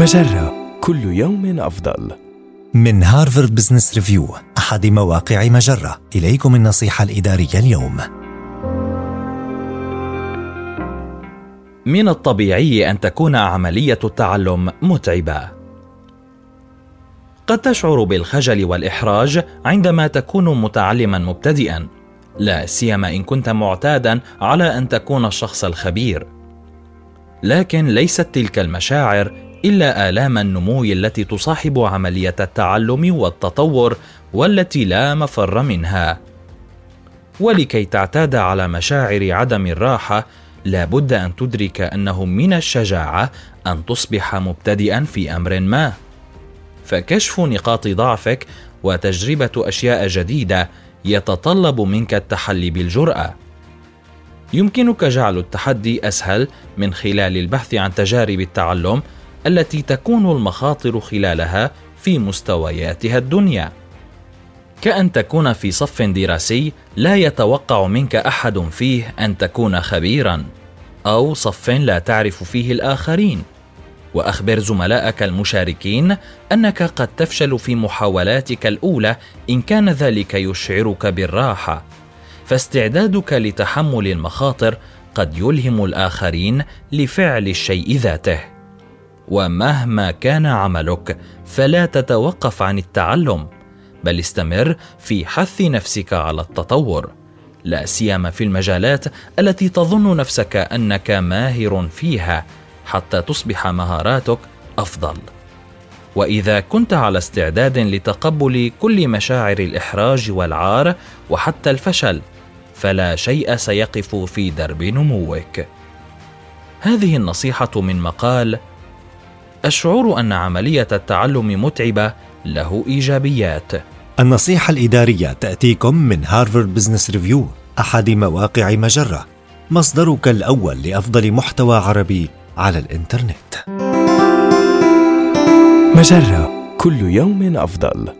مجرة كل يوم أفضل. من هارفارد بزنس ريفيو أحد مواقع مجرة. إليكم النصيحة الإدارية اليوم. من الطبيعي أن تكون عملية التعلم متعبة. قد تشعر بالخجل والإحراج عندما تكون متعلما مبتدئا لا سيما إن كنت معتادا على أن تكون الشخص الخبير. لكن ليست تلك المشاعر إلا آلام النمو التي تصاحب عملية التعلم والتطور والتي لا مفر منها. ولكي تعتاد على مشاعر عدم الراحة لا بد أن تدرك أنه من الشجاعة أن تصبح مبتدئا في أمر ما. فكشف نقاط ضعفك وتجربة أشياء جديدة يتطلب منك التحلي بالجرأة. يمكنك جعل التحدي أسهل من خلال البحث عن تجارب التعلم التي تكون المخاطر خلالها في مستوياتها الدنيا. كأن تكون في صف دراسي لا يتوقع منك أحد فيه أن تكون خبيرا أو صف لا تعرف فيه الآخرين. وأخبر زملائك المشاركين أنك قد تفشل في محاولاتك الأولى إن كان ذلك يشعرك بالراحة. فاستعدادك لتحمل المخاطر قد يلهم الآخرين لفعل الشيء ذاته. ومهما كان عملك فلا تتوقف عن التعلم بل استمر في حث نفسك على التطور. لا سيما في المجالات التي تظن نفسك أنك ماهر فيها حتى تصبح مهاراتك أفضل. وإذا كنت على استعداد لتقبل كل مشاعر الإحراج والعار وحتى الفشل فلا شيء سيقف في درب نموك. هذه النصيحة من مقال الشعور أن عملية التعلم متعبة له إيجابيات. النصيحة الإدارية تأتيكم من هارفارد بزنس ريفيو أحد مواقع مجرة. مصدرك الأول لأفضل محتوى عربي على الإنترنت. مجرة كل يوم أفضل.